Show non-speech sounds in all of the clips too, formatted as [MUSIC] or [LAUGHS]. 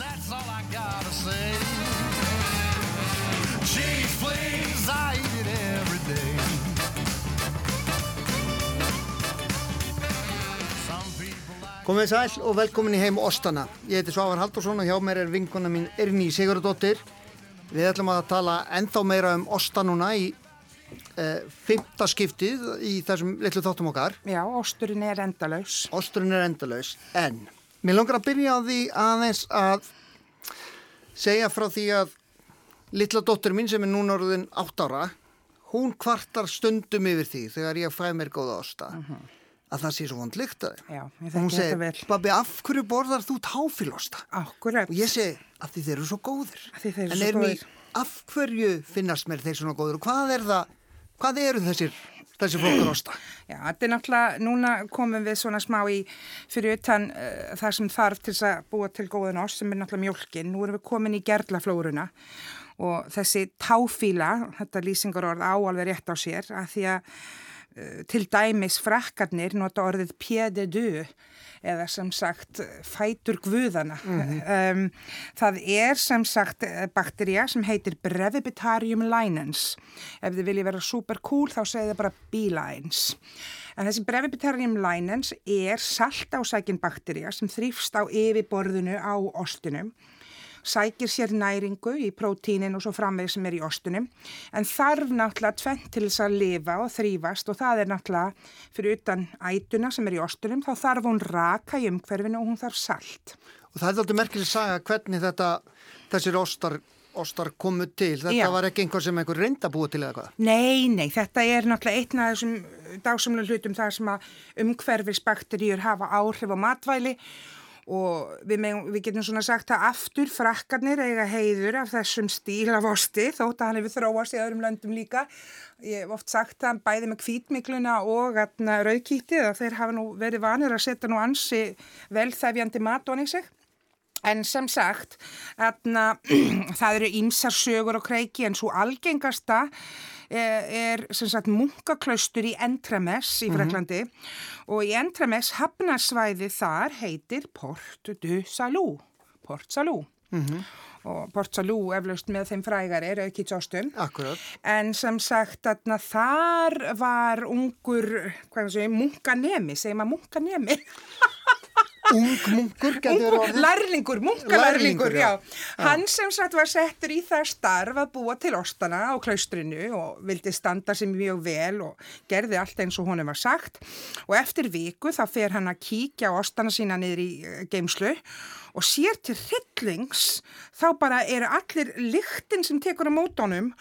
that's all I gotta say. Cheese, please, I eat it every day. Some people like Komið sæl og velkomin í heim Óstana. Ég heiti Svavar Haldursson og hjá mér er vinkona mín Erni Sigurðardóttir. Við ætlum að tala ennþá meira um Ósta núna í uh, fymta skiptið í þessum litlu þáttum okkar. Já, osturinn er endalaus. Ósturinn er endalaus, en mér langar að byrja á því aðeins að segja frá því að litla dóttur mín sem er núna orðin átt ára, hún kvartar stundum yfir því þegar ég fæ mér góða Ósta. að það sé svo vond lykt að þeim. Já, ég Og hún vel. babbi, af hverju borðar þú táfílosta? Akkurat. Og ég segi, af því þeir eru svo góðir. Af því þeir eru en svo er mér, góðir. af hverju finnast mér þeir svona góðir og hvað er það, hvað eru þessir, þessir flokkar osta? Já, þetta er náttúrulega, núna komum við svona smá í fyrir utan uh, það sem þarf til að búa til góðan ost sem er náttúrulega mjólkin. Nú erum við komin í gerlaflóruna og þessi táfíla, þetta lýsingarorð á alveg rétt á sér, að því að til dæmis frakkarnir nota orðið pied de deux eða sem sagt fætur guðana. um, það er sem sagt eh, baktería sem heitir Brevibitarium linens. Ef þið viljið vera super cool þá segið þið bara B-lines. En þessi Brevibitarium linens er saltásækin baktería sem þrýfst á yfirborðinu á ostinum sækir sér næringu í prótínin og svo framvegð sem er í ostunum en þarf náttúrulega tvent til þess að lifa og þrýfast og það er náttúrulega fyrir utan ætuna sem er í ostunum þá þarf hún raka í umhverfinu og hún þarf salt. Og það er alltaf merkileg saga hvernig þetta, þessir ostar, ostar komu til. Þetta Já. var ekki einhver sem einhver reynda búið til eða hvað. Nei, nei, þetta er náttúrulega einn af þessum dásamlega hlutum þar sem að umhverfisbakteríur hafa áhrif á matvæli og við, megum, við getum svona sagt að aftur frakkarnir eiga heiður af þessum stíl af osti þótt að hann hefur þróast í öðrum löndum líka. Ég hef oft sagt það bæði með kvítmikluna og rauðkítið að þeir hafa nú verið vanir að setja nú ansi velþæfjandi mat onni sig. En sem sagt, atna, [CLEARS THROAT] það eru ýmsar sögur og kreiki en svo algengasta er, er sem sagt munkaklaustur í Entremes í Freklandi og í Entremes hafnarsvæði þar heitir Port du Salou, Port Salou. Og Port Salou eflaust með þeim frægari, rauðkýtsostum. Akkurat. En sem sagt, atna, þar var ungur, munkanemi, segir maður munkanemi? [LAUGHS] Ung munkur getur orðið. lærlingur, munkalærlingur, Lærlingur, já. já. Hann sem sagt var settur í það starf að búa til ostana á klaustrinu og vildi standa sig mjög vel og gerði allt eins og honum var sagt. Og eftir viku þá fer hann að kíkja á ostana sína niður í eh, geymslu og sér til hryllings þá bara eru allir lyktin sem tekur á mótónum Og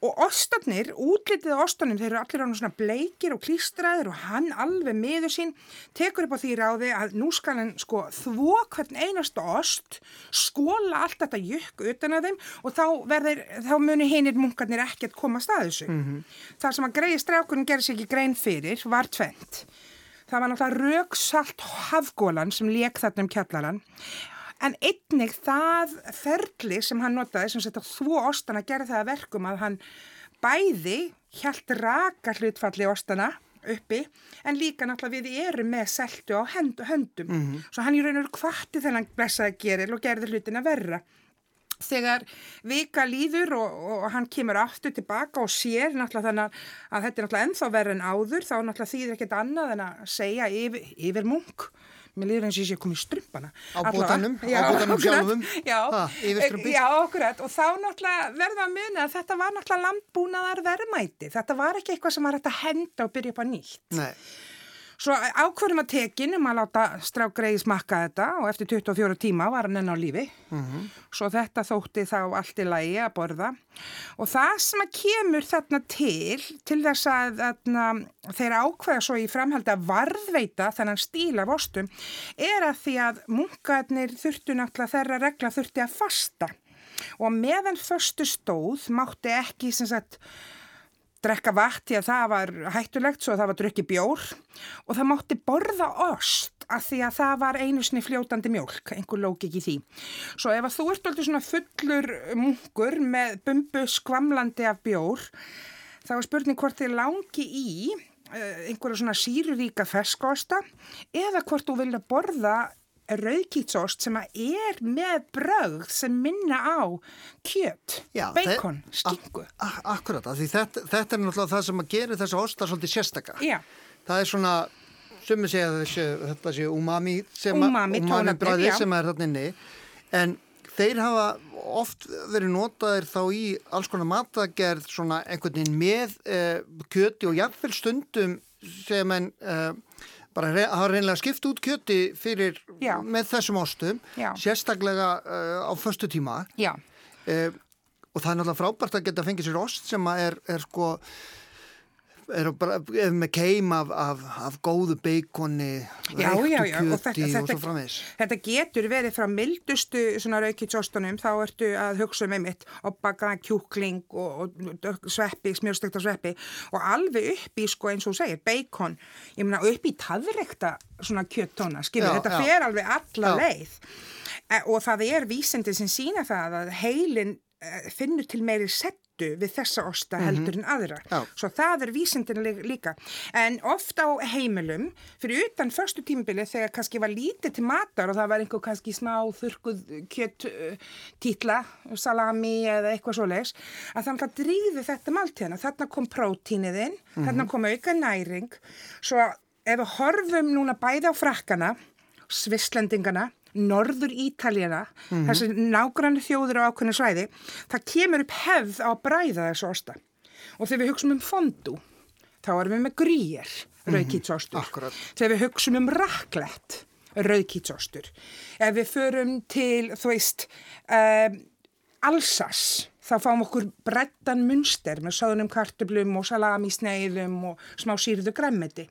ostarnir, útlitið á ostarnum, þeir eru allir ánum svona bleikir og klístraðir og hann alveg miður sín tekur upp á því ráði að nú skal hann sko þvó hvern einasta ost, skóla allt þetta jökk utan að þeim og þá, verður, þá muni hinir munkarnir ekkert koma að þessu. Það sem að greiði strákurinn gerði sér ekki grein fyrir var tvent. Það var náttúrulega röksalt hafgólan sem lék þarna um kjallaran En einnig það ferli sem hann notaði sem sett að þvó ostana gerði það að verkum að hann bæði hjælt raka hlutfalli ostana uppi en líka náttúrulega við erum með seltu á hend, höndum. Svo hann í raun og veru kvatti þennan blessaði geril og gerði hlutina verra. Þegar vika líður og, og hann kemur aftur tilbaka og sér náttúrulega þannig að þetta er náttúrulega ennþá verra en áður þá náttúrulega þýðir ekkert annað en að segja yfir, yfir munk. Mér líður eins og ég sé að koma í strumpana. Á bótanum, á bótanum sjálfum. Já, Ha, já, akkurat. Og þá náttúrulega verðum að muna að þetta var náttúrulega landbúnaðar verðmæti. Þetta var ekki eitthvað sem var hægt að henda og byrja upp á nýtt. Nei. Svo ákvörðum að tekin um að láta strák greiði smakka þetta og eftir 24 tíma var hann enn á lífi. Svo þetta þótti þá allt í lagi að borða. Og það sem að kemur þarna til, til þess að, að þeir ákveða svo í framhaldi að varðveita þennan stíl af ostum, er að því að munkarnir þurftu náttúrulega þeirra regla þurfti að fasta. Og meðan föstu stóð mátti ekki sem sagt drekka vatn því að það var hættulegt svo það var drukki bjór og það mátti borða ost að því að það var einu sinni fljótandi mjólk, einhver lók ekki í því. Svo ef að þú ert alltaf svona fullur munkur með bumbu skvamlandi af bjór, þá er spurning hvort þið langi í uh, einhverja svona síruríka ferskosta eða hvort þú vilja borða rauðkýtsost sem að er með brögð sem minna á kjöt, Já, bacon, þe- skingu. Akkurat, þetta, þetta er náttúrulega það sem að gera þessa osta svolítið sérstaka. Já. Það er svona, sumir segja að þessi, þetta sé umami, Umami, bragðið já. sem er þarna inni, en þeir hafa oft verið notaðir þá í alls konar matagerð svona einhvern veginn með eh, kjöti og jafnvel stundum sem en eh, bara hafa reynilega skipt út kjöti fyrir Já. með þessum ostum, Já. sérstaklega eh, á föstu tíma. Uh, og það er náttúrulega frábært að geta fengið sér ost sem að er, er sko er bara, er með keim af, af, af góðu já. reyktu Og þetta, kjöti og, þetta, svo framvegis þetta getur verið frá mildustu svona raukitsostunum, þá ertu að hugsa um einmitt obbaka, kjúkling og, og sveppi, smjörstekta sveppi og alveg upp í, sko, eins og þú segir, bacon, ég meina upp í taðrekta svona kjöttóna, skilur, Já, þetta já. fer alveg alla Já. leið e, og það er vísindi sem sína það að heilin e, finnur til meiri settu við þessa osta heldur en aðra. Já. Svo það er vísindin lí- líka. En ofta á heimilum, fyrir utan förstu tímabili þegar kannski var lítið til matar og það var einhver kannski smá þurkuð kjött títla, salami eða eitthvað svoleiðis, að þannig að drýði þetta máltíðana. Þarna kom prótínið inn, þarna kom auka næring. Svo ef við horfum núna bæði á frakkana, svisslendingana, norður Ítaljana, þessi nágrann þjóður á ákveðinu svæði, það kemur upp hefð á að bræða þessu osta. Og þegar við hugsaum um fondú, þá erum við með grýjar, rauðkýtsostur. Akkúrat. Þegar við hugsaum um raclette, rauðkýtsostur. Ef við förum til, þú veist, um, Alsas, þá fáum okkur brettan munster með söðunum kartöblum og salamisneiðum og smá sýrðu græmmiti.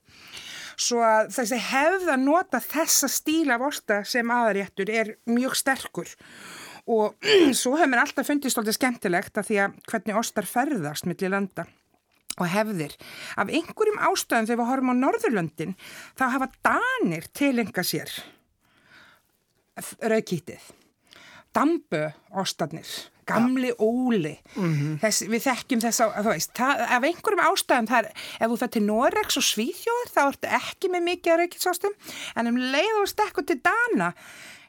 Svo að þessi hefð að nota þessa stíla af osta sem aðaréttur er mjög sterkur og [CLEARS THROAT] svo hefur mér alltaf fundist stoltið skemmtilegt að því að hvernig ostar ferðast millir landa og hefðir. Af einhverjum ástöðum þegar við horfum á Norðurlöndin þá hafa Danir tilenga sér raukítið. Dambö ostarnir, gamli óli, Þess, við þekkjum þess að, þú veist, það, af einhverjum ástæðum þar, ef þú fyrir til Norex og Svíþjóður þá ertu ekki með mikið að raukitsástum, en um leið og stekku til Dana,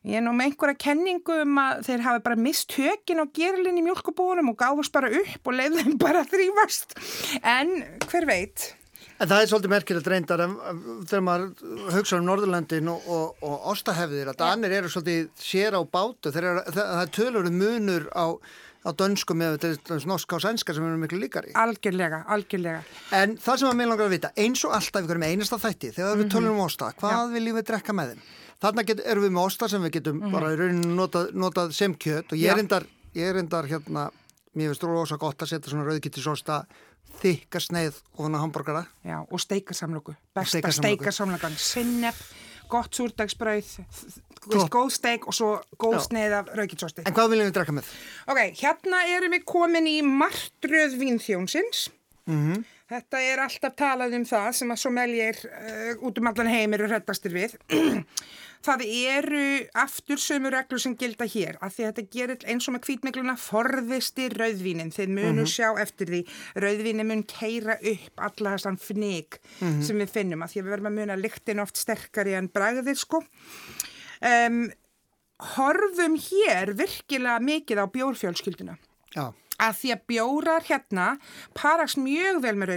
ég er nú með einhverja kenningu um að þeir hafi bara mist hökin á gerlinn í mjölkubúunum og gáfust bara upp og leiðum bara að þrýfast, en hver veit... En það er svolítið merkilegt reyndar þegar maður hugsa um Norðurlandin og, og, og ostahefðir að Danir eru svolítið sér á bátu eru, það, er tölur munur á, á dönsku með þetta norska og sænska sem eru miklu líkari. Algjörlega, algjörlega. En það sem að mér langar að vita, eins og alltaf ykkur með einasta þætti, þegar við tölum um osta, hvað viljum við drekka með þeim? Þarna get, erum við með osta sem við getum bara í rauninu notað, notað sem kjöt og ég Já. er endar, ég er endar hérna, mér finnst rosa gott að setja svona rauðkittisosta þykka sneið ofan á hambúrgara. Já, og steikasamlöku. Besta steikasamlökan. Sinneb, gott súrdagsbrauð, góð steik og svo góð Já. sneið af raukitsósti. En hvað viljum við drekka með? Ok, hérna erum við komin í martröð vínþjónsins. Mhm. Þetta er alltaf talað um það sem að sommeljir uh, út um allan heim eru hrettastir við. [CLEARS THROAT] það eru aftur sömu reglur sem gilda hér að því að þetta gerir eins og með kvítmikluna forðisti rauðvínin. Þeir munu sjá eftir því. Rauðvínin mun keira upp alla þessan fnig sem við finnum að því að við verðum að muna lyktin oft sterkari en bragðið sko. Um, horfum hér virkilega mikið á bjórfjölskylduna. Já, að því að bjórar hérna parast mjög vel með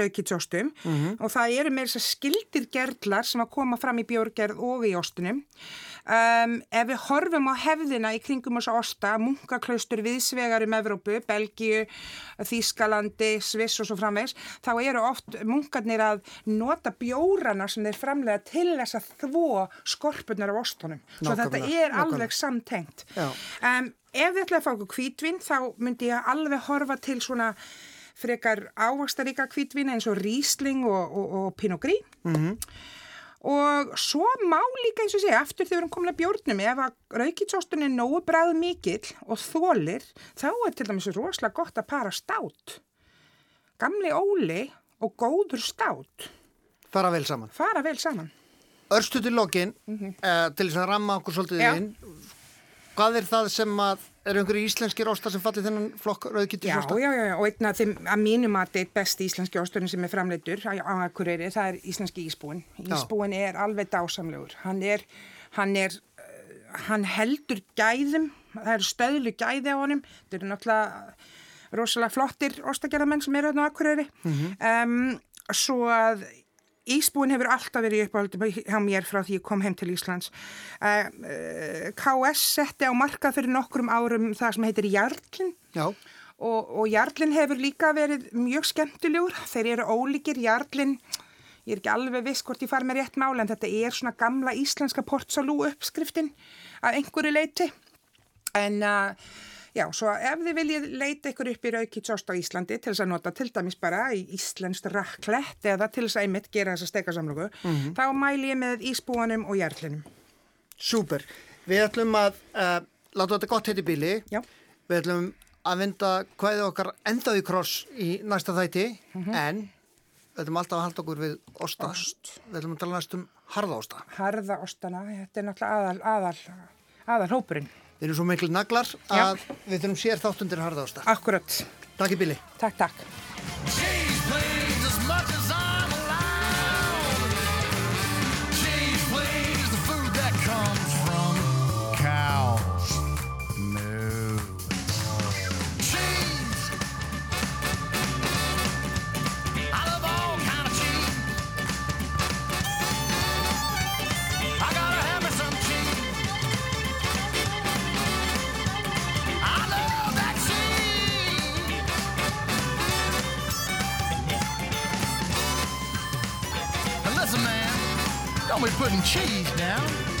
raukitsóstum og það eru með þess að skildir gerlar sem að koma fram í bjórgerð og í ostunum. Um, ef við horfum á hefðina í kringum þess að osta, munkaklaustur viðsvegar um Evrópu, Belgíu, Þýskalandi, Sviss og svo framvegs, þá eru oft munkarnir að nota bjórana sem þeir framlega til þess að þvó skorpunar af ostunum. Svo þetta Nákvæmlega, er nákvæmlega. alveg samtengt. Um, ef við ætlaði að fá okkur kvítvin þá myndi ég alveg horfa til svona frekar ávastaríka kvítvin eins og Riesling og, og, og Pinot Gris. Mhm. Og svo má líka eins og segja, aftur þegar við erum komin að bjórnum, ef að raukitsóstun er nógu bræð mikill og þólir, þá er til dæmis rosalega gott að para stát. Gamli óli og góður stát fara vel saman. fara vel saman. Örstu til lokin, eh, til þess að ramma okkur svolítið inn. Hvað er það sem að, eru einhverju íslenskir ostar sem falli þennan flokk Já, rauðkittisosta? já, já, já, og einn af þeim að mínu mati eitt besti íslenski ásturinn sem er framleitur á Akureyri, það er íslenski ísbúin. Ísbúin er alveg dásamlegur. Hann er, hann er hann heldur gæðum, það eru stöðlu gæði á honum, þetta eru náttúrulega rosalega flottir ostagerðamenn sem eru hérna á Akureyri. um, svo að Ísbúin hefur alltaf verið uppáhaldum hjá mér frá því ég kom heim til Íslands. Uh, uh, KS setti á markað fyrir nokkrum árum það sem heitir Jarlinn Já, og, og Jarlinn hefur líka verið mjög skemmtilegur. Þeir eru ólíkir Jarlinn, ég er ekki alveg viss hvort ég far með rétt máli en þetta er svona gamla íslenska portsalú uppskriftin að einhverju leiti. En uh, já, svo ef þið viljið leita ykkur upp í raukitsost á Íslandi til þess að nota til dæmis bara í íslenskt raclette eða til þess að einmitt gera þessa stekasamlöku, þá mæli ég með ísbúanum og Jarlinum. súper. Við ætlum að uh, láta þetta gott heiti bíli. Já. Við ætlum að vinda hvaðið okkar endaði kross í næsta þætti, en við ætlum alltaf að halda okkur við osta. Ost. Við ætlum að tala næst um harðaosta. Harða ostana, þetta er náttúrulega aðal, aðal, aðal hópurinn. Við erum svo miklu naglar að við þurfum sér þáttundir harðaosta. Akkurat. Takk í bíli. Takk, takk. Don't be putting cheese down.